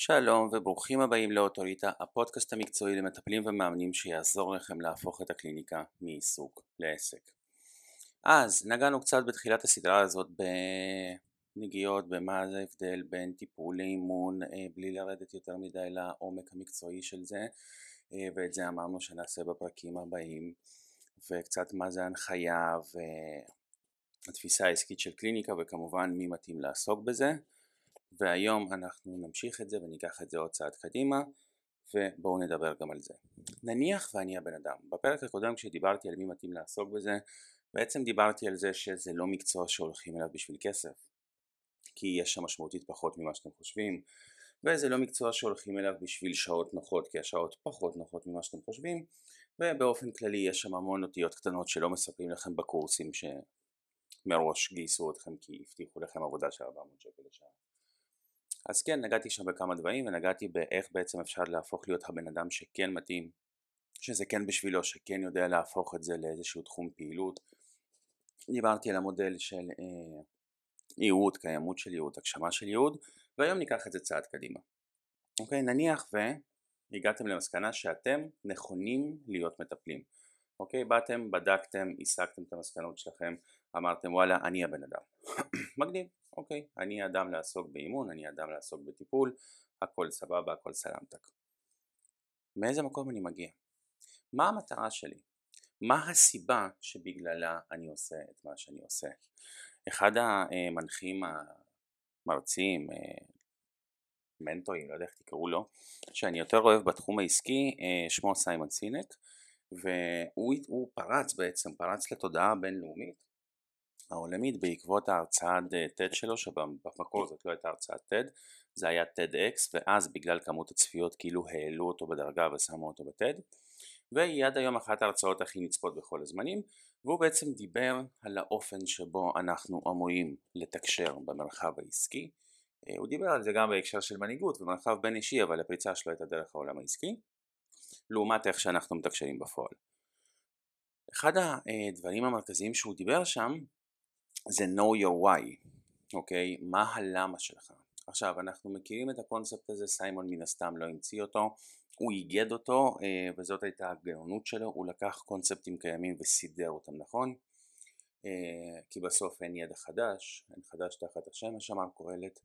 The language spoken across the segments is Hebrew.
שלום וברוכים הבאים לאוטוריטה, הפודקאסט המקצועי למטפלים ומאמנים שיעזור לכם להפוך את הקליניקה מעיסוק לעסק. אז נגענו קצת בתחילת הסדרה הזאת בנגיעות במה זה ההבדל בין טיפול לאימון אה, בלי לרדת יותר מדי לעומק המקצועי של זה אה, ואת זה אמרנו שנעשה בפרקים הבאים וקצת מה זה הנחיה והתפיסה העסקית של קליניקה וכמובן מי מתאים לעסוק בזה והיום אנחנו נמשיך את זה וניקח את זה עוד צעד קדימה ובואו נדבר גם על זה. נניח ואני הבן אדם, בפרק הקודם כשדיברתי על מי מתאים לעסוק בזה בעצם דיברתי על זה שזה לא מקצוע שהולכים אליו בשביל כסף. כי יש שם משמעותית פחות ממה שאתם חושבים וזה לא מקצוע שהולכים אליו בשביל שעות נוחות כי השעות פחות נוחות ממה שאתם חושבים ובאופן כללי יש שם המון אותיות קטנות שלא מספרים לכם בקורסים שמראש גייסו אתכם כי הבטיחו לכם עבודה של 400 שקל לשעה אז כן, נגעתי שם בכמה דברים ונגעתי באיך בעצם אפשר להפוך להיות הבן אדם שכן מתאים, שזה כן בשבילו, שכן יודע להפוך את זה לאיזשהו תחום פעילות. דיברתי על המודל של אה, ייעוד, קיימות של ייעוד, הגשמה של ייעוד, והיום ניקח את זה צעד קדימה. אוקיי, נניח והגעתם למסקנה שאתם נכונים להיות מטפלים. אוקיי, באתם, בדקתם, הסקתם את המסקנות שלכם, אמרתם וואלה אני הבן אדם. מגניב, אוקיי, אני אדם לעסוק באימון, אני אדם לעסוק בטיפול, הכל סבבה, הכל סלמתק. מאיזה מקום אני מגיע? מה המטרה שלי? מה הסיבה שבגללה אני עושה את מה שאני עושה? אחד המנחים המרצים, מנטורים, לא יודע איך תקראו לו, שאני יותר אוהב בתחום העסקי, שמו סיימון סינק, והוא פרץ בעצם, פרץ לתודעה הבינלאומית העולמית בעקבות ההרצאת TED שלו שבמקור זאת לא הייתה הרצאת TED זה היה TEDx ואז בגלל כמות הצפיות כאילו העלו אותו בדרגה ושמו אותו ב-TED. והיא עד היום אחת ההרצאות הכי נצפות בכל הזמנים והוא בעצם דיבר על האופן שבו אנחנו אמורים לתקשר במרחב העסקי. הוא דיבר על זה גם בהקשר של מנהיגות ומרחב בין אישי אבל הפריצה שלו הייתה דרך העולם העסקי לעומת איך שאנחנו מתקשרים בפועל. אחד הדברים המרכזיים שהוא דיבר שם זה know your why, אוקיי? מה הלמה שלך. עכשיו אנחנו מכירים את הקונספט הזה, סיימון מן הסתם לא המציא אותו, הוא איגד אותו אה, וזאת הייתה הגאונות שלו, הוא לקח קונספטים קיימים וסידר אותם נכון, אה, כי בסוף אין ידע חדש, אין חדש תחת השמש אמר קהלת,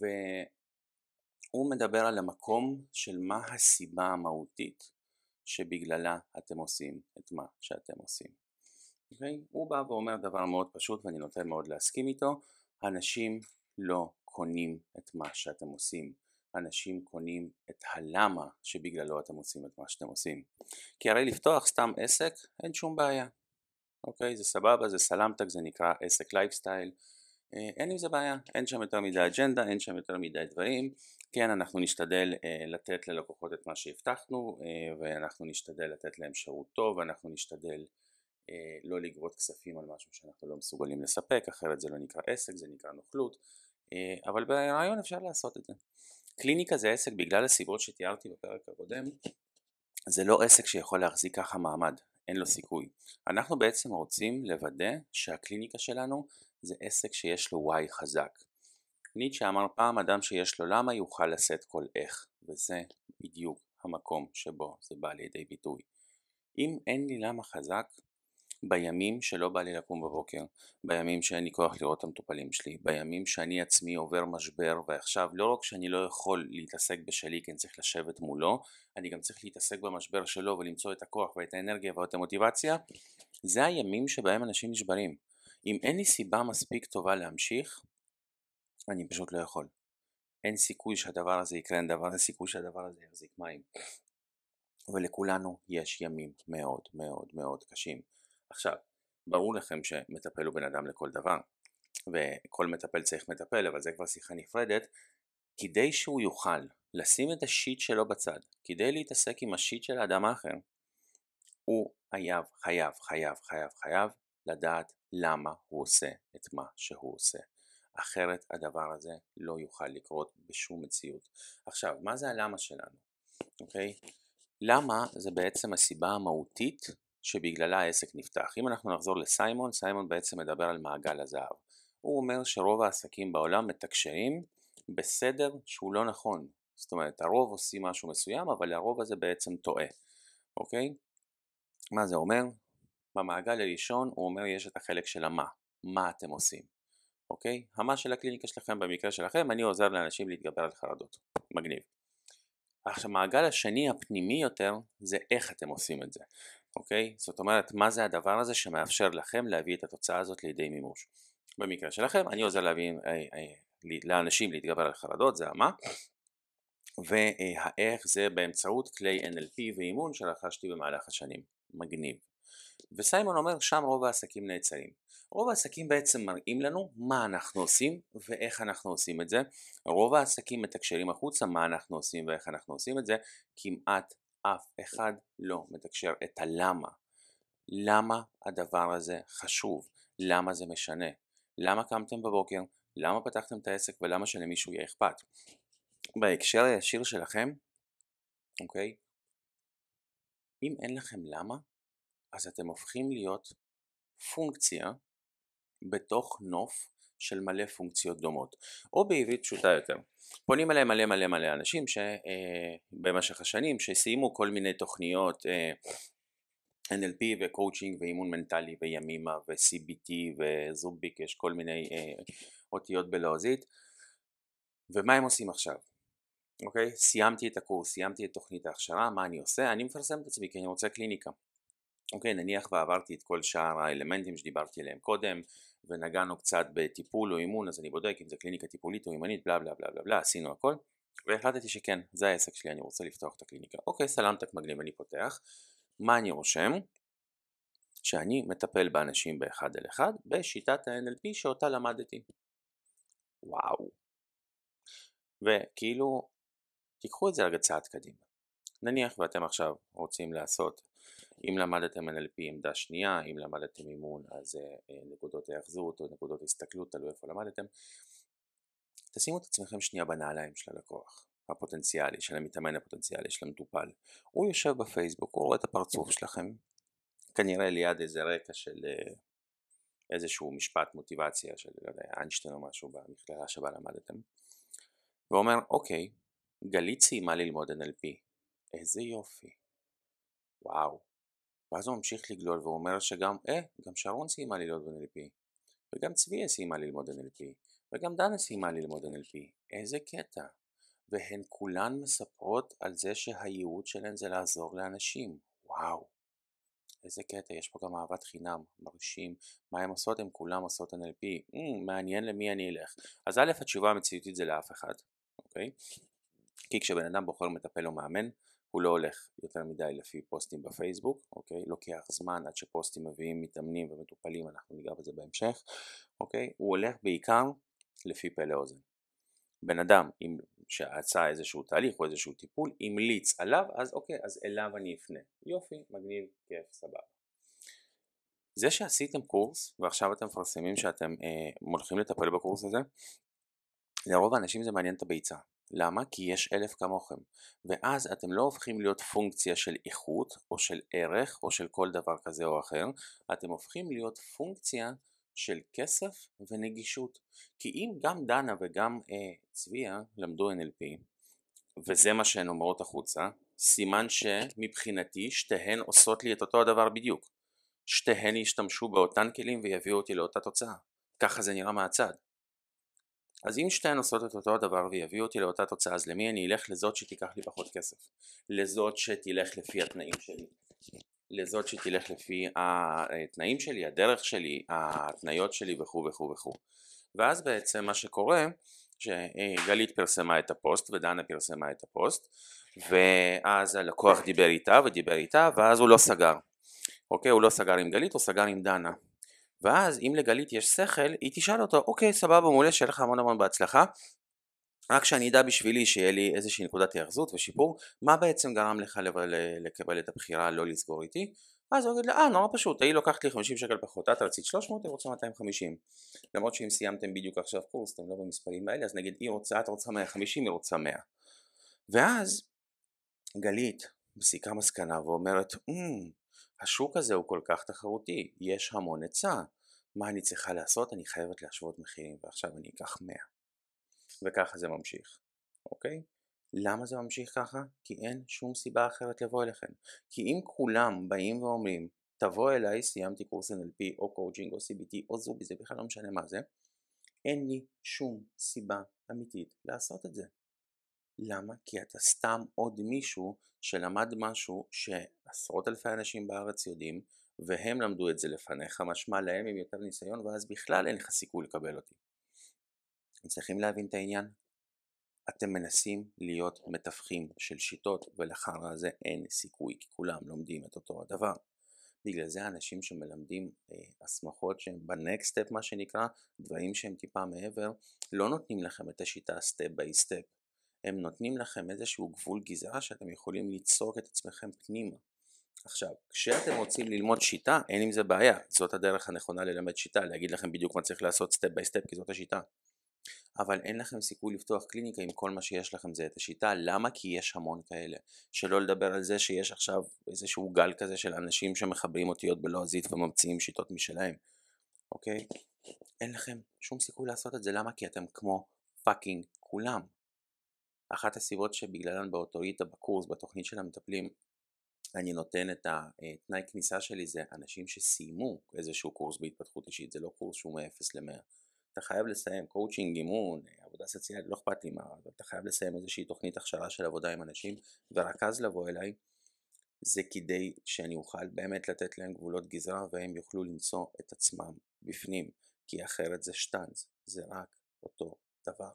והוא מדבר על המקום של מה הסיבה המהותית שבגללה אתם עושים את מה שאתם עושים. Okay? אוקיי? הוא בא ואומר דבר מאוד פשוט ואני נוטה מאוד להסכים איתו, אנשים לא קונים את מה שאתם עושים, אנשים קונים את הלמה שבגללו אתם עושים את מה שאתם עושים. כי הרי לפתוח סתם עסק אין שום בעיה, אוקיי? זה סבבה, זה סלמתק, זה נקרא עסק לייפסטייל, אה, אין עם זה בעיה, אין שם יותר מדי אג'נדה, אין שם יותר מדי דברים, כן אנחנו נשתדל אה, לתת ללקוחות את מה שהבטחנו אה, ואנחנו נשתדל לתת להם שירות טוב ואנחנו נשתדל לא לגבות כספים על משהו שאנחנו לא מסוגלים לספק, אחרת זה לא נקרא עסק, זה נקרא נוכלות, אה, אבל ברעיון אפשר לעשות את זה. קליניקה זה עסק בגלל הסיבות שתיארתי בפרק הקודם, זה לא עסק שיכול להחזיק ככה מעמד, אין לו סיכוי. אנחנו בעצם רוצים לוודא שהקליניקה שלנו זה עסק שיש לו וואי חזק. ניטשה אמר פעם אדם שיש לו למה יוכל לשאת כל איך, וזה בדיוק המקום שבו זה בא לידי ביטוי. אם אין לי למה חזק, בימים שלא בא לי לקום בבוקר, בימים שאין לי כוח לראות את המטופלים שלי, בימים שאני עצמי עובר משבר ועכשיו לא רק שאני לא יכול להתעסק בשלי כי אני צריך לשבת מולו, אני גם צריך להתעסק במשבר שלו ולמצוא את הכוח ואת האנרגיה ואת המוטיבציה, זה הימים שבהם אנשים נשברים. אם אין לי סיבה מספיק טובה להמשיך, אני פשוט לא יכול. אין סיכוי שהדבר הזה יקרה, אין דבר, סיכוי שהדבר הזה יחזיק מים. ולכולנו יש ימים מאוד מאוד מאוד קשים. עכשיו, ברור לכם שמטפל הוא בן אדם לכל דבר, וכל מטפל צריך מטפל, אבל זה כבר שיחה נפרדת, כדי שהוא יוכל לשים את השיט שלו בצד, כדי להתעסק עם השיט של האדם האחר, הוא חייב, חייב, חייב, חייב, חייב לדעת למה הוא עושה את מה שהוא עושה. אחרת הדבר הזה לא יוכל לקרות בשום מציאות. עכשיו, מה זה הלמה שלנו? אוקיי? למה זה בעצם הסיבה המהותית שבגללה העסק נפתח. אם אנחנו נחזור לסיימון, סיימון בעצם מדבר על מעגל הזהב. הוא אומר שרוב העסקים בעולם מתקשרים בסדר שהוא לא נכון. זאת אומרת הרוב עושים משהו מסוים אבל הרוב הזה בעצם טועה, אוקיי? מה זה אומר? במעגל הראשון הוא אומר יש את החלק של המה, מה אתם עושים, אוקיי? המה של הקליניקה שלכם במקרה שלכם אני עוזר לאנשים להתגבר על חרדות, מגניב. עכשיו המעגל השני הפנימי יותר זה איך אתם עושים את זה, אוקיי? זאת אומרת מה זה הדבר הזה שמאפשר לכם להביא את התוצאה הזאת לידי מימוש. במקרה שלכם אני עוזר להביא אה, אה, לאנשים להתגבר על חרדות זה המה והאיך זה באמצעות כלי NLP ואימון שרכשתי במהלך השנים, מגניב. וסיימון אומר שם רוב העסקים נעצרים. רוב העסקים בעצם מראים לנו מה אנחנו עושים ואיך אנחנו עושים את זה. רוב העסקים מתקשרים החוצה מה אנחנו עושים ואיך אנחנו עושים את זה. כמעט אף אחד לא מתקשר את הלמה. למה הדבר הזה חשוב? למה זה משנה? למה קמתם בבוקר? למה פתחתם את העסק ולמה שלמישהו יהיה אכפת? בהקשר הישיר שלכם, אוקיי? אם אין לכם למה, אז אתם הופכים להיות פונקציה בתוך נוף של מלא פונקציות דומות, או בעברית פשוטה יותר. פונים אליהם מלא מלא מלא אנשים שבמשך אה, השנים שסיימו כל מיני תוכניות אה, NLP וקואוצ'ינג ואימון מנטלי וימימה ו-CBT וזוביק, יש כל מיני אה, אותיות בלועזית, ומה הם עושים עכשיו? אוקיי? סיימתי את הקורס, סיימתי את תוכנית ההכשרה, מה אני עושה? אני מפרסם את עצמי כי אני רוצה קליניקה. אוקיי, נניח ועברתי את כל שאר האלמנטים שדיברתי עליהם קודם, ונגענו קצת בטיפול או אימון, אז אני בודק אם זה קליניקה טיפולית או אימנית, בלה בלה בלה בלה בלה, עשינו הכל, והחלטתי שכן, זה העסק שלי, אני רוצה לפתוח את הקליניקה. אוקיי, סלמתק מגניב, אני פותח. מה אני רושם? שאני מטפל באנשים באחד על אחד בשיטת ה-NLP שאותה למדתי. וואו. וכאילו, תיקחו את זה רגע צעד קדימה. נניח ואתם עכשיו רוצים לעשות אם למדתם NLP עמדה שנייה, אם למדתם אימון אז אה, נקודות ההאחזות או נקודות הסתכלות, תלוי איפה למדתם, תשימו את עצמכם שנייה בנעליים של הלקוח הפוטנציאלי, של המתאמן הפוטנציאלי, של המטופל. הוא יושב בפייסבוק, הוא רואה את הפרצוף שלכם, כנראה ליד איזה רקע של אה, איזשהו משפט מוטיבציה של לא יודע, איינשטיין או משהו במכללה שבה למדתם, ואומר אוקיי, גלית סיימה ללמוד NLP, איזה יופי, וואו, ואז הוא ממשיך לגלול ואומר שגם, אה, גם שרון סיימה ללמוד NLP, וגם צביה סיימה ללמוד NLP, וגם דנה סיימה ללמוד NLP, איזה קטע. והן כולן מספרות על זה שהייעוד שלהן זה לעזור לאנשים, וואו. איזה קטע, יש פה גם אהבת חינם, מרשים, מה הן עושות? הן כולן עושות NLP, mm, מעניין למי אני אלך. אז א', התשובה המציאותית זה לאף אחד, אוקיי? כי כשבן אדם בוחר מטפל או מאמן, הוא לא הולך יותר מדי לפי פוסטים בפייסבוק, אוקיי? לוקח זמן עד שפוסטים מביאים מתאמנים ומטופלים, אנחנו ניגע בזה בהמשך, אוקיי? הוא הולך בעיקר לפי פה לאוזן. בן אדם עם, שעשה איזשהו תהליך או איזשהו טיפול, המליץ עליו, אז אוקיי, אז אליו אני אפנה. יופי, מגניב, כיף, סבבה. זה שעשיתם קורס ועכשיו אתם מפרסמים שאתם אה, הולכים לטפל בקורס הזה, לרוב האנשים זה מעניין את הביצה. למה? כי יש אלף כמוכם. ואז אתם לא הופכים להיות פונקציה של איכות או של ערך או של כל דבר כזה או אחר, אתם הופכים להיות פונקציה של כסף ונגישות. כי אם גם דנה וגם אה, צביה למדו NLP, וזה מה שהן אומרות החוצה, סימן שמבחינתי שתיהן עושות לי את אותו הדבר בדיוק. שתיהן ישתמשו באותן כלים ויביאו אותי לאותה תוצאה. ככה זה נראה מהצד. אז אם שתיהן עושות את אותו הדבר ויביאו אותי לאותה תוצאה, אז למי אני אלך? לזאת שתיקח לי פחות כסף. לזאת שתלך לפי התנאים שלי. לזאת שתלך לפי התנאים שלי, הדרך שלי, ההתניות שלי וכו' וכו' וכו'. ואז בעצם מה שקורה, שגלית פרסמה את הפוסט ודנה פרסמה את הפוסט, ואז הלקוח דיבר איתה ודיבר איתה, ואז הוא לא סגר. אוקיי, הוא לא סגר עם גלית, הוא סגר עם דנה. ואז אם לגלית יש שכל, היא תשאל אותו, אוקיי, סבבה, מעולה, שיהיה לך המון המון בהצלחה, רק שאני אדע בשבילי שיהיה לי איזושהי נקודת היאחזות ושיפור, מה בעצם גרם לך לקבל את הבחירה לא לסגור איתי? אז הוא יגיד לה, אה, נורא פשוט, היא לוקחת לי 50 שקל פחות, את רצית 300, היא רוצה 250. למרות שאם סיימתם בדיוק עכשיו קורס, אתם לא במספרים האלה, אז נגיד היא רוצה, את רוצה 150, היא רוצה 100. ואז גלית מסיקה מסקנה ואומרת, mm, השוק הזה הוא כל כך תחרותי, יש המון היצע, מה אני צריכה לעשות? אני חייבת להשוות מחירים ועכשיו אני אקח 100. וככה זה ממשיך, אוקיי? למה זה ממשיך ככה? כי אין שום סיבה אחרת לבוא אליכם. כי אם כולם באים ואומרים, תבוא אליי, סיימתי קורס NLP או קואוצ'ינג או CBT או זובי, זה בכלל לא משנה מה זה, אין לי שום סיבה אמיתית לעשות את זה. למה? כי אתה סתם עוד מישהו שלמד משהו שעשרות אלפי אנשים בארץ יודעים והם למדו את זה לפניך, משמע להם עם יותר ניסיון ואז בכלל אין לך סיכוי לקבל אותי. אתם צריכים להבין את העניין? אתם מנסים להיות מתווכים של שיטות ולחרא הזה אין סיכוי כי כולם לומדים את אותו הדבר. בגלל זה אנשים שמלמדים אה, הסמכות שהם ב next step מה שנקרא, דברים שהם טיפה מעבר, לא נותנים לכם את השיטה step by step. הם נותנים לכם איזשהו גבול גזרה שאתם יכולים ליצוק את עצמכם פנימה. עכשיו, כשאתם רוצים ללמוד שיטה, אין עם זה בעיה, זאת הדרך הנכונה ללמד שיטה, להגיד לכם בדיוק מה צריך לעשות step by step, כי זאת השיטה. אבל אין לכם סיכוי לפתוח קליניקה אם כל מה שיש לכם זה את השיטה, למה? כי יש המון כאלה. שלא לדבר על זה שיש עכשיו איזשהו גל כזה של אנשים שמחברים אותיות בלועזית וממציאים שיטות משלהם, אוקיי? אין לכם שום סיכוי לעשות את זה, למה? כי אתם כמו fucking כולם. אחת הסיבות שבגללן באוטוריטה בקורס, בתוכנית של המטפלים, אני נותן את התנאי כניסה שלי זה אנשים שסיימו איזשהו קורס בהתפתחות אישית, זה לא קורס שהוא מ-0 ל-100. אתה חייב לסיים קואוצ'ינג, אימון, עבודה סוציאלית, לא אכפת לי מה, אבל אתה חייב לסיים איזושהי תוכנית הכשרה של עבודה עם אנשים, ורק אז לבוא אליי, זה כדי שאני אוכל באמת לתת להם גבולות גזרה והם יוכלו למצוא את עצמם בפנים, כי אחרת זה שטאנץ, זה רק אותו דבר.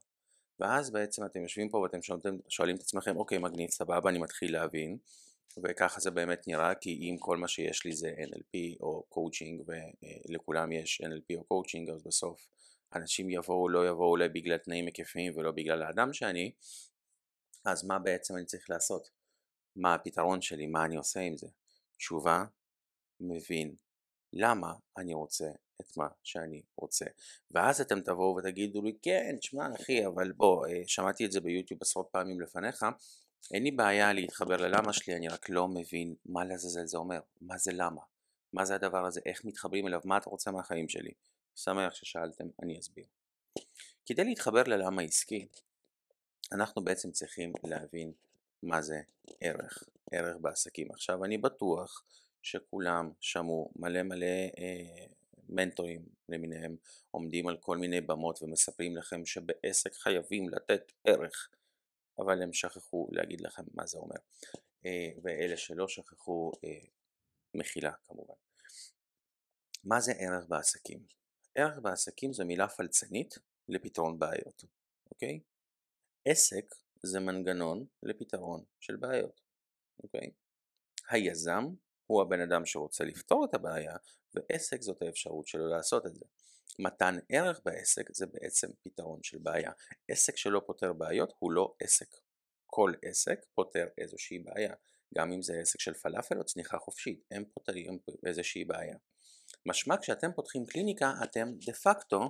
ואז בעצם אתם יושבים פה ואתם שואלים, שואלים את עצמכם, אוקיי מגניב, סבבה, אני מתחיל להבין, וככה זה באמת נראה, כי אם כל מה שיש לי זה NLP או קואוצ'ינג ולכולם יש NLP או קואוצ'ינג, אז בסוף אנשים יבואו, לא יבואו אולי בגלל תנאים היקפיים ולא בגלל האדם שאני, אז מה בעצם אני צריך לעשות? מה הפתרון שלי? מה אני עושה עם זה? תשובה, מבין למה אני רוצה את מה שאני רוצה. ואז אתם תבואו ותגידו לי, כן, תשמע אחי, אבל בוא, אה, שמעתי את זה ביוטיוב עשרות פעמים לפניך, אין לי בעיה להתחבר ללמה שלי, אני רק לא מבין מה לעזאזל זה אומר, מה זה למה, מה זה הדבר הזה, איך מתחברים אליו, מה אתה רוצה מהחיים שלי. שמח ששאלתם, אני אסביר. כדי להתחבר ללמה עסקי, אנחנו בעצם צריכים להבין מה זה ערך, ערך בעסקים. עכשיו אני בטוח שכולם שמעו מלא מלא אה, מנטורים למיניהם עומדים על כל מיני במות ומספרים לכם שבעסק חייבים לתת ערך, אבל הם שכחו להגיד לכם מה זה אומר. אה, ואלה שלא שכחו, אה, מחילה כמובן. מה זה ערך בעסקים? ערך בעסקים זו מילה פלצנית לפתרון בעיות, אוקיי? עסק זה מנגנון לפתרון של בעיות, אוקיי? היזם הוא הבן אדם שרוצה לפתור את הבעיה, ועסק זאת האפשרות שלו לעשות את זה. מתן ערך בעסק זה בעצם פתרון של בעיה. עסק שלא פותר בעיות הוא לא עסק. כל עסק פותר איזושהי בעיה. גם אם זה עסק של פלאפל או צניחה חופשית, הם פותרים איזושהי בעיה. משמע כשאתם פותחים קליניקה אתם דה פקטו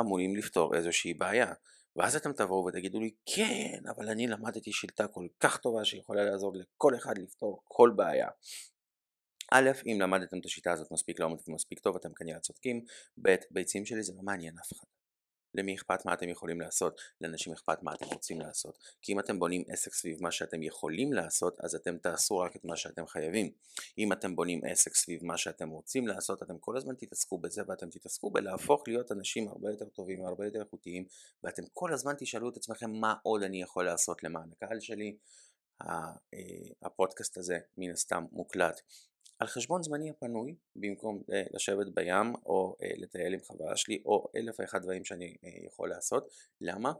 אמורים לפתור איזושהי בעיה. ואז אתם תבואו ותגידו לי כן אבל אני למדתי שיטה כל כך טובה שיכולה לעזור לכל אחד לפתור כל בעיה. א', אם למדתם את השיטה הזאת מספיק לעומק ומספיק טוב אתם כנראה צודקים, ב', ביצים שלי זה לא מעניין אף אחד. למי אכפת מה אתם יכולים לעשות, לאנשים אכפת מה אתם רוצים לעשות. כי אם אתם בונים עסק סביב מה שאתם יכולים לעשות, אז אתם תעשו רק את מה שאתם חייבים. אם אתם בונים עסק סביב מה שאתם רוצים לעשות, אתם כל הזמן תתעסקו בזה ואתם תתעסקו בלהפוך להיות אנשים הרבה יותר טובים והרבה יותר איכותיים, ואתם כל הזמן תשאלו את עצמכם מה עוד אני יכול לעשות למען הקהל שלי. אה, הפודקאסט הזה מן הסתם מוקלט על חשבון זמני הפנוי במקום uh, לשבת בים או uh, לטייל עם חברה שלי או אלף ואחד דברים שאני uh, יכול לעשות. למה?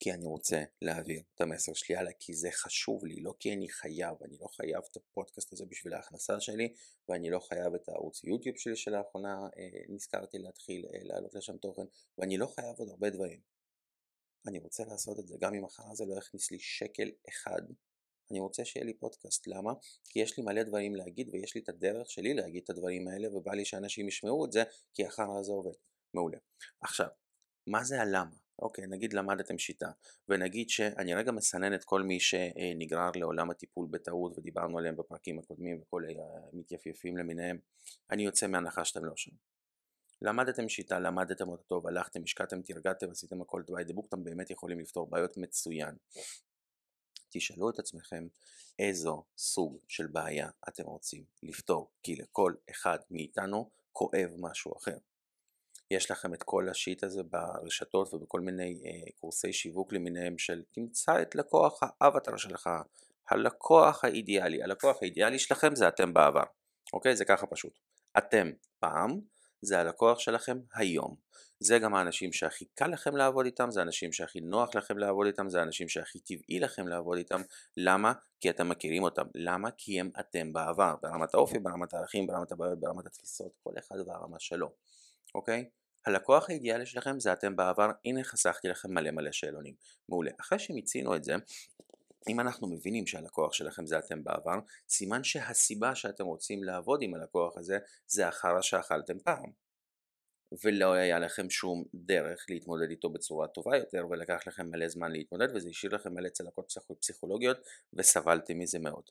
כי אני רוצה להעביר את המסר שלי הלאה, כי זה חשוב לי, לא כי אני חייב, אני לא חייב את הפודקאסט הזה בשביל ההכנסה שלי, ואני לא חייב את הערוץ יוטיוב שלי שלאחרונה אה, נזכרתי להתחיל אה, להעלות לשם תוכן, ואני לא חייב עוד הרבה דברים. אני רוצה לעשות את זה, גם אם מחר זה לא יכניס לי שקל אחד אני רוצה שיהיה לי פודקאסט, למה? כי יש לי מלא דברים להגיד ויש לי את הדרך שלי להגיד את הדברים האלה ובא לי שאנשים ישמעו את זה כי אחר זה עובד. מעולה. עכשיו, מה זה הלמה? אוקיי, נגיד למדתם שיטה, ונגיד שאני רגע מסנן את כל מי שנגרר לעולם הטיפול בטעות ודיברנו עליהם בפרקים הקודמים וכל המתייפייפים למיניהם, אני יוצא מהנחה שאתם לא שם. למדתם שיטה, למדתם אותה טוב, הלכתם, השקעתם, תרגעתם, עשיתם הכל דווי דבוק, אתם באמת יכולים לפתור בעיות מצוין. תשאלו את עצמכם איזו סוג של בעיה אתם רוצים לפתור, כי לכל אחד מאיתנו כואב משהו אחר. יש לכם את כל השיט הזה ברשתות ובכל מיני אה, קורסי שיווק למיניהם של תמצא את לקוח האבטר שלך, הלקוח האידיאלי. הלקוח האידיאלי שלכם זה אתם בעבר, אוקיי? זה ככה פשוט. אתם פעם זה הלקוח שלכם היום. זה גם האנשים שהכי קל לכם לעבוד איתם, זה האנשים שהכי נוח לכם לעבוד איתם, זה האנשים שהכי טבעי לכם לעבוד איתם. למה? כי אתם מכירים אותם. למה? כי הם אתם בעבר, ברמת האופי, ברמת הערכים, ברמת הבעיות, ברמת התפיסות, כל אחד והרמה שלו. אוקיי? הלקוח האידיאלי שלכם זה אתם בעבר, הנה חסכתי לכם מלא מלא שאלונים. מעולה. אחרי שמיצינו את זה, אם אנחנו מבינים שהלקוח שלכם זה אתם בעבר, סימן שהסיבה שאתם רוצים לעבוד עם הלקוח הזה זה החרא שאכלתם פעם. ולא היה לכם שום דרך להתמודד איתו בצורה טובה יותר ולקח לכם מלא זמן להתמודד וזה השאיר לכם מלא צלקות פסיכולוגיות וסבלתם מזה מאוד.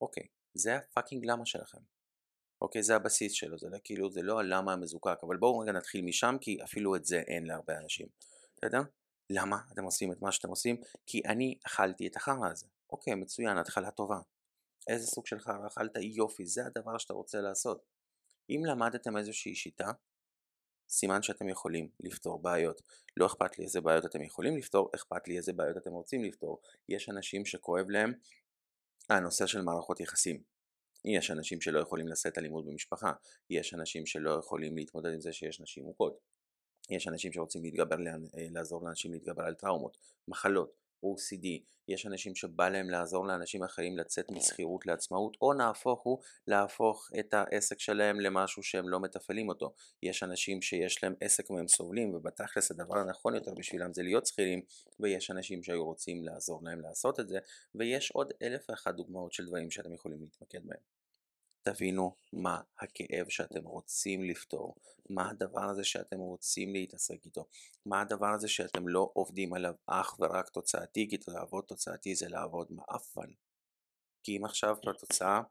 אוקיי, זה הפאקינג למה שלכם. אוקיי, זה הבסיס שלו, זה לא כאילו, זה לא הלמה המזוקק, אבל בואו רגע נתחיל משם כי אפילו את זה אין להרבה אנשים. יודע? למה אתם עושים את מה שאתם עושים? כי אני אכלתי את החרא הזה. אוקיי, מצוין, התחלה טובה. איזה סוג של חרא אכלת? יופי, זה הדבר שאתה רוצה לעשות. אם למדתם איזושהי שיטה, סימן שאתם יכולים לפתור בעיות. לא אכפת לי איזה בעיות אתם יכולים לפתור, אכפת לי איזה בעיות אתם רוצים לפתור. יש אנשים שכואב להם הנושא של מערכות יחסים. יש אנשים שלא יכולים לשאת אלימות במשפחה, יש אנשים שלא יכולים להתמודד עם זה שיש נשים מוכות, יש אנשים שרוצים להתגבר, אה, לעזור לאנשים להתגבר על טראומות, מחלות, OCD, יש אנשים שבא להם לעזור לאנשים אחרים לצאת משכירות לעצמאות, או נהפוך הוא להפוך את העסק שלהם למשהו שהם לא מתפעלים אותו. יש אנשים שיש להם עסק והם סובלים, ובתכלס הדבר הנכון יותר בשבילם זה להיות שכירים, ויש אנשים שהיו רוצים לעזור להם לעשות את זה, ויש עוד אלף ואחת דוגמאות של דברים שאתם יכולים להתמקד בהם. תבינו מה הכאב שאתם רוצים לפתור, מה הדבר הזה שאתם רוצים להתעסק איתו, מה הדבר הזה שאתם לא עובדים עליו אך ורק תוצאתי, כי לעבוד תוצאתי זה לעבוד מעפן. כי אם עכשיו בתוצאה,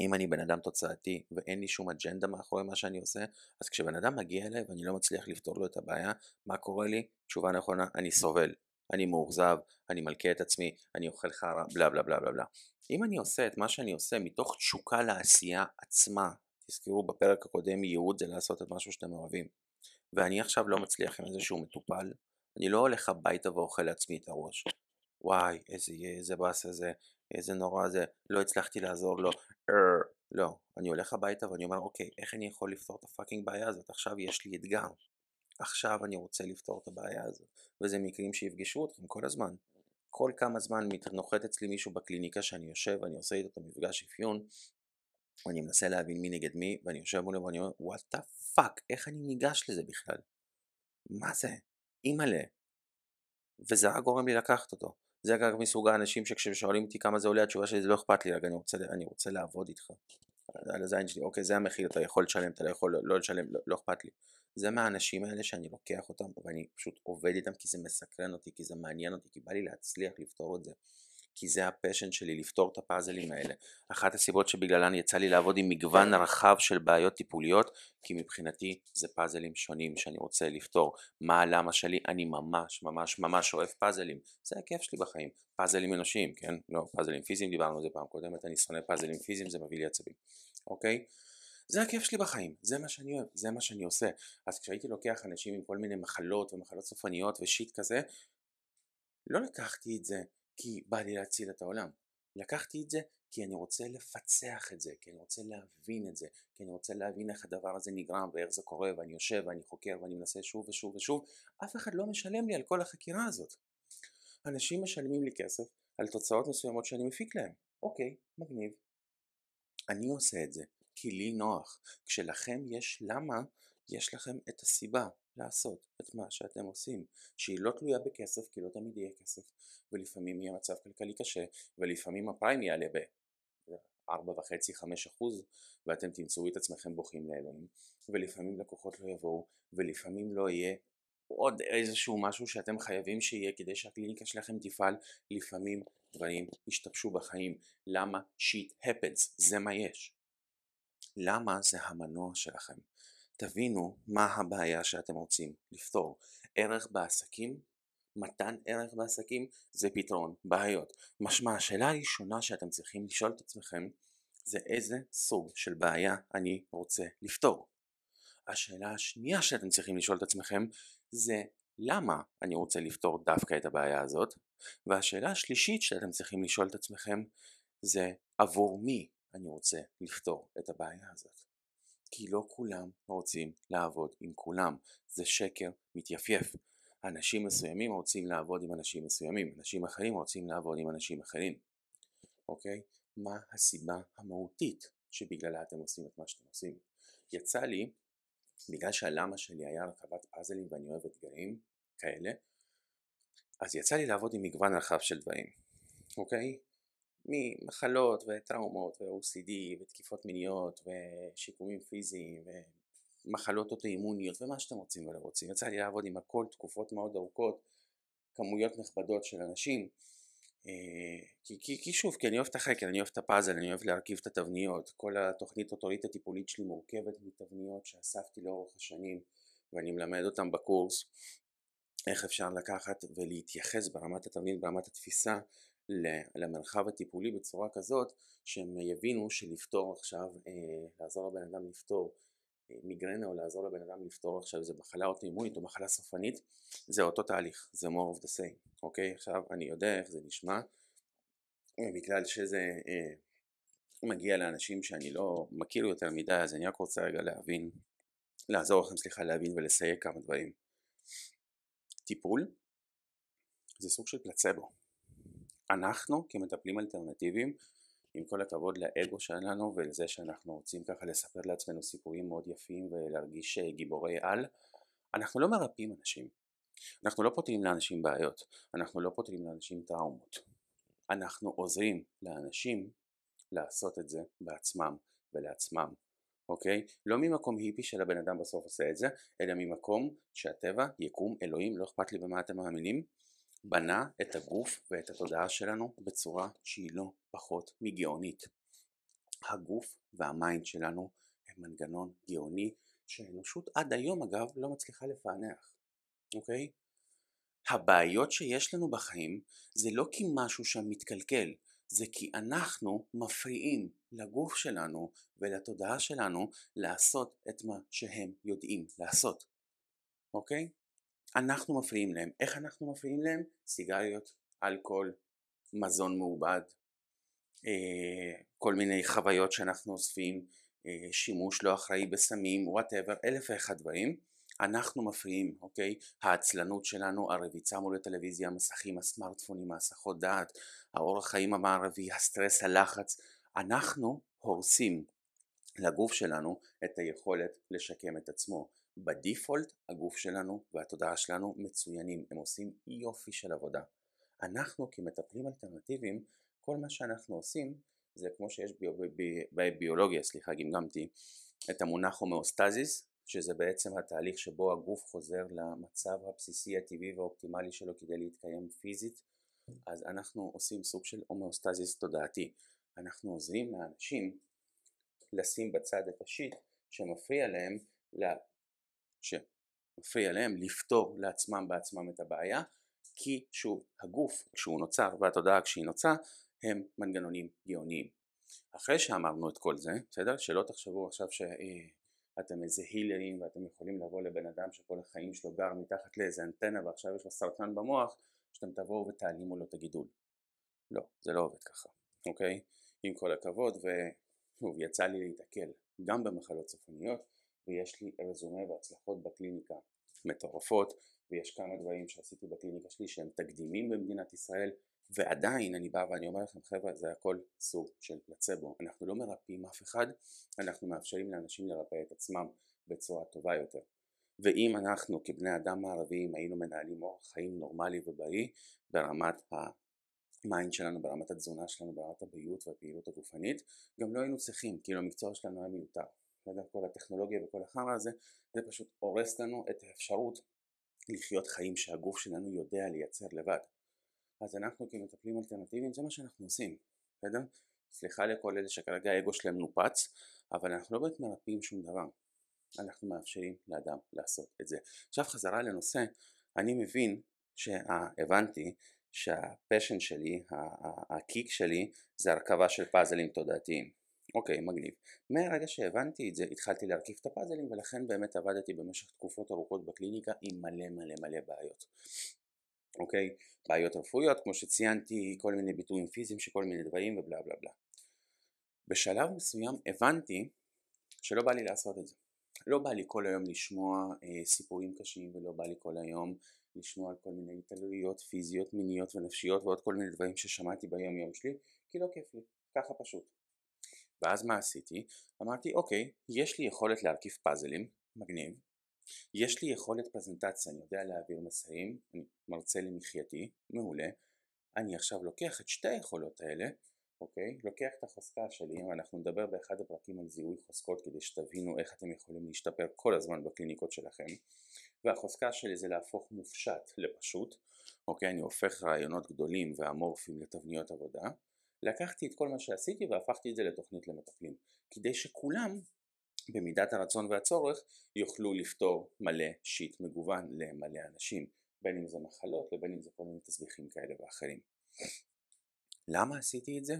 אם אני בן אדם תוצאתי ואין לי שום אג'נדה מאחורי מה שאני עושה, אז כשבן אדם מגיע אליי ואני לא מצליח לפתור לו את הבעיה, מה קורה לי? תשובה נכונה, אני סובל, אני מאוכזב, אני מלכה את עצמי, אני אוכל חרא, בלה בלה בלה בלה בלה. אם אני עושה את מה שאני עושה מתוך תשוקה לעשייה עצמה, תזכרו בפרק הקודם ייעוד זה לעשות את משהו שאתם אוהבים, ואני עכשיו לא מצליח עם איזשהו מטופל, אני לא הולך הביתה ואוכל לעצמי את הראש. וואי, איזה איזה באסה זה, איזה נורא זה, לא הצלחתי לעזור לו, אר, לא. אני הולך הביתה ואני אומר, אוקיי, איך אני יכול לפתור את הפאקינג בעיה הזאת? עכשיו יש לי אתגר. עכשיו אני רוצה לפתור את הבעיה הזאת. וזה מקרים שיפגשו אתכם כל הזמן. כל כמה זמן נוחת אצלי מישהו בקליניקה שאני יושב, אני עושה איתו את המפגש אפיון, אני מנסה להבין מי נגד מי, ואני יושב מולו ואני אומר, what the fuck, איך אני ניגש לזה בכלל? מה זה? אימא'לה. וזה רק גורם לי לקחת אותו. זה רק מסוג האנשים שכששואלים אותי כמה זה עולה, התשובה שלי זה לא אכפת לי, אני רוצה, אני רוצה לעבוד איתך. על הזין שלי, אוקיי, זה המחיר, אתה יכול לשלם, אתה לא יכול לא לשלם, לא, לא אכפת לי. זה מהאנשים האלה שאני לוקח אותם ואני פשוט עובד איתם כי זה מסקרן אותי, כי זה מעניין אותי, כי בא לי להצליח לפתור את זה. כי זה הפשן שלי לפתור את הפאזלים האלה. אחת הסיבות שבגללן יצא לי לעבוד עם מגוון רחב של בעיות טיפוליות, כי מבחינתי זה פאזלים שונים שאני רוצה לפתור. מה הלמה שלי? אני ממש ממש ממש אוהב פאזלים. זה הכיף שלי בחיים. פאזלים אנושיים, כן? לא, פאזלים פיזיים, דיברנו על זה פעם קודמת, אני שונא פאזלים פיזיים, זה מביא לי עצבים. אוקיי? זה הכיף שלי בחיים, זה מה שאני אוהב, זה מה שאני עושה. אז כשהייתי לוקח אנשים עם כל מיני מחלות ומחלות סופניות ושיט כזה, לא לקחתי את זה כי בא לי להציל את העולם. לקחתי את זה כי אני רוצה לפצח את זה, כי אני רוצה להבין את זה, כי אני רוצה להבין איך הדבר הזה נגרם ואיך זה קורה ואני יושב ואני חוקר ואני מנסה שוב ושוב ושוב, אף אחד לא משלם לי על כל החקירה הזאת. אנשים משלמים לי כסף על תוצאות מסוימות שאני מפיק להם. אוקיי, מגניב. אני עושה את זה כי לי נוח. כשלכם יש למה, יש לכם את הסיבה לעשות את מה שאתם עושים, שהיא לא תלויה בכסף, כי לא תמיד יהיה כסף, ולפעמים יהיה מצב כלכלי קשה, ולפעמים הפריים יעלה ב... 4.5-5 אחוז ואתם תמצאו את עצמכם בוכים לאלוהים. ולפעמים לקוחות לא יבואו ולפעמים לא יהיה עוד איזשהו משהו שאתם חייבים שיהיה כדי שהקליניקה שלכם תפעל. לפעמים דברים ישתבשו בחיים. למה? שיט happens. זה מה יש למה זה המנוע שלכם. תבינו מה הבעיה שאתם רוצים לפתור. ערך בעסקים מתן ערך בעסקים זה פתרון בעיות. משמע השאלה הראשונה שאתם צריכים לשאול את עצמכם זה איזה סוג של בעיה אני רוצה לפתור. השאלה השנייה שאתם צריכים לשאול את עצמכם זה למה אני רוצה לפתור דווקא את הבעיה הזאת והשאלה השלישית שאתם צריכים לשאול את עצמכם זה עבור מי אני רוצה לפתור את הבעיה הזאת. כי לא כולם רוצים לעבוד עם כולם, זה שקר מתייפייף. אנשים מסוימים רוצים לעבוד עם אנשים מסוימים, אנשים אחרים רוצים לעבוד עם אנשים אחרים, אוקיי? מה הסיבה המהותית שבגללה אתם עושים את מה שאתם עושים? יצא לי, בגלל שהלמה שלי היה רכבת פאזלים ואני אוהב אתגרים כאלה, אז יצא לי לעבוד עם מגוון רחב של דברים, אוקיי? ממחלות וטראומות ו-OCD ותקיפות מיניות ושיקומים פיזיים ומחלות אוטואימוניות ומה שאתם רוצים ולא רוצים. יצא לי לעבוד עם הכל תקופות מאוד ארוכות, כמויות נכבדות של אנשים. אה, כי, כי, כי שוב, כי אני אוהב את החקר, אני אוהב את הפאזל, אני אוהב להרכיב את התבניות. כל התוכנית אוטוריט הטיפולית שלי מורכבת מתבניות שאספתי לאורך השנים ואני מלמד אותם בקורס. איך אפשר לקחת ולהתייחס ברמת התבנית, ברמת התפיסה למרחב הטיפולי בצורה כזאת שהם יבינו שלפתור עכשיו, אה, לעזור לבן אדם לפתור אה, מיגרנה או לעזור לבן אדם לפתור עכשיו איזה מחלה אוטואימונית או מחלה סופנית זה אותו תהליך, זה more of the same, אוקיי? עכשיו אני יודע איך זה נשמע בגלל שזה אה, מגיע לאנשים שאני לא מכיר יותר מדי אז אני רק רוצה רגע להבין, לעזור לכם סליחה להבין ולסייג כמה דברים טיפול זה סוג של פלצבו אנחנו כמטפלים אלטרנטיביים עם כל הכבוד לאגו שלנו ולזה שאנחנו רוצים ככה לספר לעצמנו סיפורים מאוד יפים ולהרגיש אה, גיבורי על אנחנו לא מרפאים אנשים. אנחנו לא פותרים לאנשים בעיות. אנחנו לא פותרים לאנשים טראומות. אנחנו עוזרים לאנשים לעשות את זה בעצמם ולעצמם אוקיי? לא ממקום היפי של הבן אדם בסוף עושה את זה, אלא ממקום שהטבע, יקום, אלוהים, לא אכפת לי במה אתם מאמינים, בנה את הגוף ואת התודעה שלנו בצורה שהיא לא פחות מגאונית. הגוף והמיינד שלנו הם מנגנון גאוני שהאנושות עד היום אגב לא מצליחה לפענח, אוקיי? הבעיות שיש לנו בחיים זה לא כי משהו שם מתקלקל, זה כי אנחנו מפריעים לגוף שלנו ולתודעה שלנו לעשות את מה שהם יודעים לעשות, אוקיי? אנחנו מפריעים להם. איך אנחנו מפריעים להם? סיגריות, אלכוהול, מזון מעובד, אה, כל מיני חוויות שאנחנו אוספים, אה, שימוש לא אחראי בסמים, וואטאבר, אלף ואחד דברים. אנחנו מפריעים, אוקיי? העצלנות שלנו, הרביצה מול הטלוויזיה, המסכים, הסמארטפונים, ההסחות דעת, האורח חיים המערבי, הסטרס, הלחץ, אנחנו הורסים לגוף שלנו את היכולת לשקם את עצמו. בדיפולט הגוף שלנו והתודעה שלנו מצוינים, הם עושים יופי של עבודה. אנחנו כמטפלים אלטרנטיביים, כל מה שאנחנו עושים זה כמו שיש בביולוגיה, סליחה גמגמתי, את המונח הומאוסטזיס, שזה בעצם התהליך שבו הגוף חוזר למצב הבסיסי הטבעי והאופטימלי שלו כדי להתקיים פיזית, אז אנחנו עושים סוג של הומאוסטזיס תודעתי. אנחנו עוזרים לאנשים לשים בצד את ה shit שמפריע להם שמפריע להם לפתור לעצמם בעצמם את הבעיה כי שוב הגוף כשהוא נוצר והתודעה כשהיא נוצרה הם מנגנונים גאוניים. אחרי שאמרנו את כל זה, בסדר? שלא תחשבו עכשיו שאתם איזה הילרים ואתם יכולים לבוא לבן אדם שכל החיים שלו גר מתחת לאיזה אנטנה ועכשיו יש לו סרטן במוח שאתם תבואו ותעלימו לו את הגידול. לא, זה לא עובד ככה, אוקיי? עם כל הכבוד ושוב יצא לי להתקל גם במחלות סופניות ויש לי רזומה והצלחות בקליניקה מטורפות ויש כמה דברים שעשיתי בקליניקה שלי שהם תקדימים במדינת ישראל ועדיין אני בא ואני אומר לכם חבר'ה זה הכל סוג של פלצבו. אנחנו לא מרפאים אף אחד אנחנו מאפשרים לאנשים לרפא את עצמם בצורה טובה יותר. ואם אנחנו כבני אדם מערביים היינו מנהלים אורח חיים נורמלי ובריא ברמת ה mind שלנו, ברמת התזונה שלנו, ברמת הבריאות והפעילות הגופנית גם לא היינו צריכים, כאילו המקצוע שלנו היה מיותר בסדר? כל הטכנולוגיה וכל החרא הזה, זה פשוט הורס לנו את האפשרות לחיות חיים שהגוף שלנו יודע לייצר לבד. אז אנחנו כמטפלים אלטרנטיביים זה מה שאנחנו עושים, בסדר? סליחה לכל אלה שכרגע האגו שלהם נופץ, אבל אנחנו לא באמת מרפאים שום דבר. אנחנו מאפשרים לאדם לעשות את זה. עכשיו חזרה לנושא, אני מבין שהבנתי שהפשן שלי, הקיק שלי, זה הרכבה של פאזלים תודעתיים. אוקיי, מגניב. מהרגע שהבנתי את זה, התחלתי להרכיב את הפאזלים, ולכן באמת עבדתי במשך תקופות ארוכות בקליניקה עם מלא מלא מלא בעיות. אוקיי? בעיות רפואיות, כמו שציינתי, כל מיני ביטויים פיזיים של כל מיני דברים ובלה בלה בלה. בשלב מסוים הבנתי שלא בא לי לעשות את זה. לא בא לי כל היום לשמוע אה, סיפורים קשים ולא בא לי כל היום לשמוע על כל מיני התעללויות פיזיות, מיניות ונפשיות ועוד כל מיני דברים ששמעתי ביום יום שלי כי לא כיף לי, ככה פשוט. ואז מה עשיתי? אמרתי אוקיי, יש לי יכולת להרכיב פאזלים, מגניב, יש לי יכולת פרזנטציה, אני יודע להעביר מסעים, אני מרצה למחייתי, מעולה, אני עכשיו לוקח את שתי היכולות האלה אוקיי? לוקח את החוזקה שלי, ואנחנו נדבר באחד הפרקים על זיהוי חוזקות כדי שתבינו איך אתם יכולים להשתפר כל הזמן בקליניקות שלכם והחוזקה שלי זה להפוך מופשט לפשוט, אוקיי? אני הופך רעיונות גדולים ואמורפיים לתבניות עבודה לקחתי את כל מה שעשיתי והפכתי את זה לתוכנית למטפלים כדי שכולם במידת הרצון והצורך יוכלו לפתור מלא שיט מגוון למלא אנשים בין אם זה מחלות ובין אם זה כל מיני תסביכים כאלה ואחרים למה עשיתי את זה?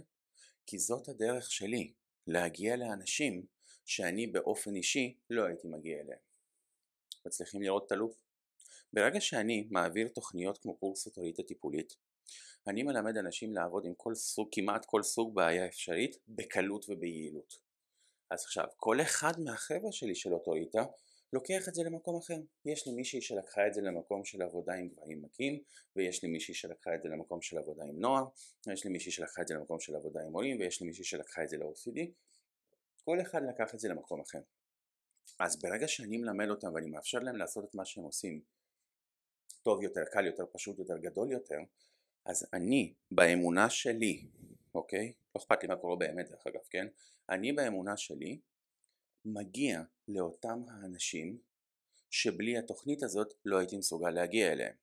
כי זאת הדרך שלי להגיע לאנשים שאני באופן אישי לא הייתי מגיע אליהם. מצליחים לראות את הלופ? ברגע שאני מעביר תוכניות כמו קורס אוטוריטה טיפולית, אני מלמד אנשים לעבוד עם כל סוג, כמעט כל סוג בעיה אפשרית, בקלות וביעילות. אז עכשיו, כל אחד מהחבר'ה שלי של אוטוריטה לוקח את זה למקום אחר. יש לי מישהי שלקחה את זה למקום של עבודה עם גברים מכים, ויש לי מישהי שלקחה את זה למקום של עבודה עם נוער, ויש לי מישהי שלקחה את זה למקום של עבודה עם עולים, ויש לי מישהי שלקחה את זה ל-OCD. כל אחד לקח את זה למקום אחר. אז ברגע שאני מלמד אותם ואני מאפשר להם לעשות את מה שהם עושים טוב יותר, קל יותר, פשוט יותר, גדול יותר, אז אני, באמונה שלי, אוקיי? לא אכפת לי מה קורה באמת דרך אגב, כן? אני באמונה שלי מגיע לאותם האנשים שבלי התוכנית הזאת לא הייתי מסוגל להגיע אליהם.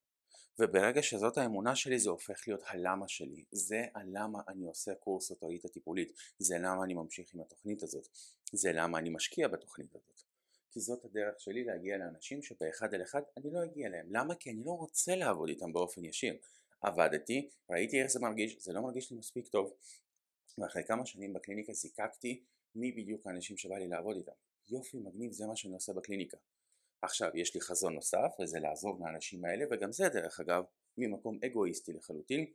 וברגע שזאת האמונה שלי זה הופך להיות הלמה שלי, זה הלמה אני עושה קורס אוטוריטה טיפולית, זה למה אני ממשיך עם התוכנית הזאת, זה למה אני משקיע בתוכנית הזאת. כי זאת הדרך שלי להגיע לאנשים שבאחד על אחד אני לא אגיע אליהם. למה? כי אני לא רוצה לעבוד איתם באופן ישיר. עבדתי, ראיתי איך זה מרגיש, זה לא מרגיש לי מספיק טוב. ואחרי כמה שנים בקליניקה זיקקתי מי בדיוק האנשים שבא לי לעבוד איתם. יופי, מגניב, זה מה שאני עושה בקליניקה. עכשיו, יש לי חזון נוסף, וזה לעזור לאנשים האלה, וגם זה דרך אגב ממקום אגואיסטי לחלוטין,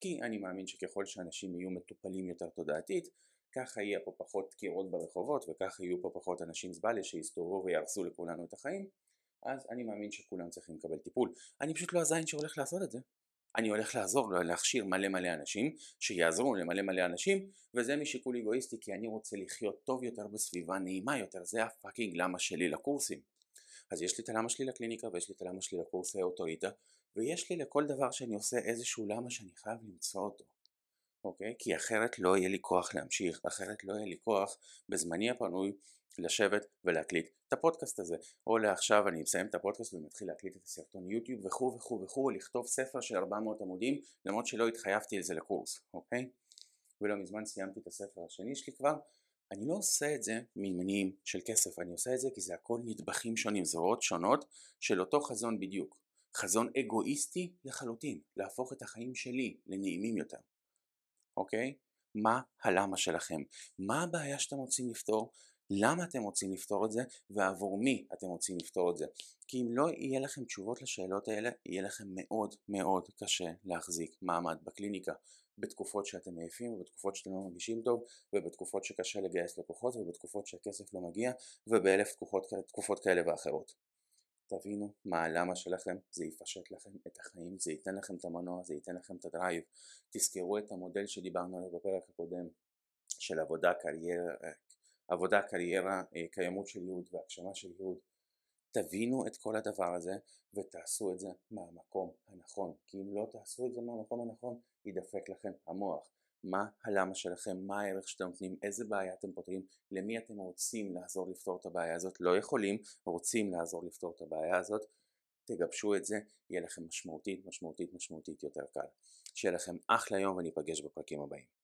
כי אני מאמין שככל שאנשים יהיו מטופלים יותר תודעתית, ככה יהיה פה פחות דקירות ברחובות, וככה יהיו פה פחות אנשים זבאלה שיסתובבו ויהרסו לכולנו את החיים, אז אני מאמין שכולם צריכים לקבל טיפול. אני פשוט לא הזין שהולך לעשות את זה. אני הולך לעזור להכשיר מלא מלא אנשים שיעזרו למלא מלא אנשים וזה משיקול אגואיסטי כי אני רוצה לחיות טוב יותר בסביבה נעימה יותר זה ה fucking למה שלי לקורסים אז יש לי את הלמה שלי לקליניקה ויש לי את הלמה שלי לקורס האוטוריטה ויש לי לכל דבר שאני עושה איזשהו למה שאני חייב למצוא אותו אוקיי? כי אחרת לא יהיה לי כוח להמשיך, אחרת לא יהיה לי כוח בזמני הפנוי לשבת ולהקליט את הפודקאסט הזה או לעכשיו אני מסיים את הפודקאסט ומתחיל להקליט את הסרטון יוטיוב וכו' וכו' וכו' לכתוב ספר של 400 עמודים למרות שלא התחייבתי לזה לקורס, אוקיי? ולא מזמן סיימתי את הספר השני שלי כבר אני לא עושה את זה ממניעים של כסף, אני עושה את זה כי זה הכל נדבכים שונים, זרועות שונות של אותו חזון בדיוק חזון אגואיסטי לחלוטין, להפוך את החיים שלי לנעימים יותר, אוקיי? מה הלמה שלכם? מה הבעיה שאתם רוצים לפתור? למה אתם רוצים לפתור את זה ועבור מי אתם רוצים לפתור את זה. כי אם לא יהיה לכם תשובות לשאלות האלה, יהיה לכם מאוד מאוד קשה להחזיק מעמד בקליניקה. בתקופות שאתם עייפים ובתקופות שאתם לא מרגישים טוב ובתקופות שקשה לגייס לקוחות ובתקופות שהכסף לא מגיע ובאלף תקופות, תקופות כאלה ואחרות. תבינו מה הלמה שלכם, זה יפשט לכם את החיים, זה ייתן לכם את המנוע, זה ייתן לכם את הדרייב. תזכרו את המודל שדיברנו עליו בפרק הקודם של עבודה, קריירה, עבודה, קריירה, אה, קיימות של יהוד והגשמה של יהוד. תבינו את כל הדבר הזה ותעשו את זה מהמקום הנכון כי אם לא תעשו את זה מהמקום הנכון יידפק לכם המוח מה הלמה שלכם, מה הערך שאתם נותנים, איזה בעיה אתם פותרים, למי אתם רוצים לעזור לפתור את הבעיה הזאת, לא יכולים, רוצים לעזור לפתור את הבעיה הזאת, תגבשו את זה, יהיה לכם משמעותית משמעותית משמעותית יותר קל. שיהיה לכם אחלה יום וניפגש בפרקים הבאים.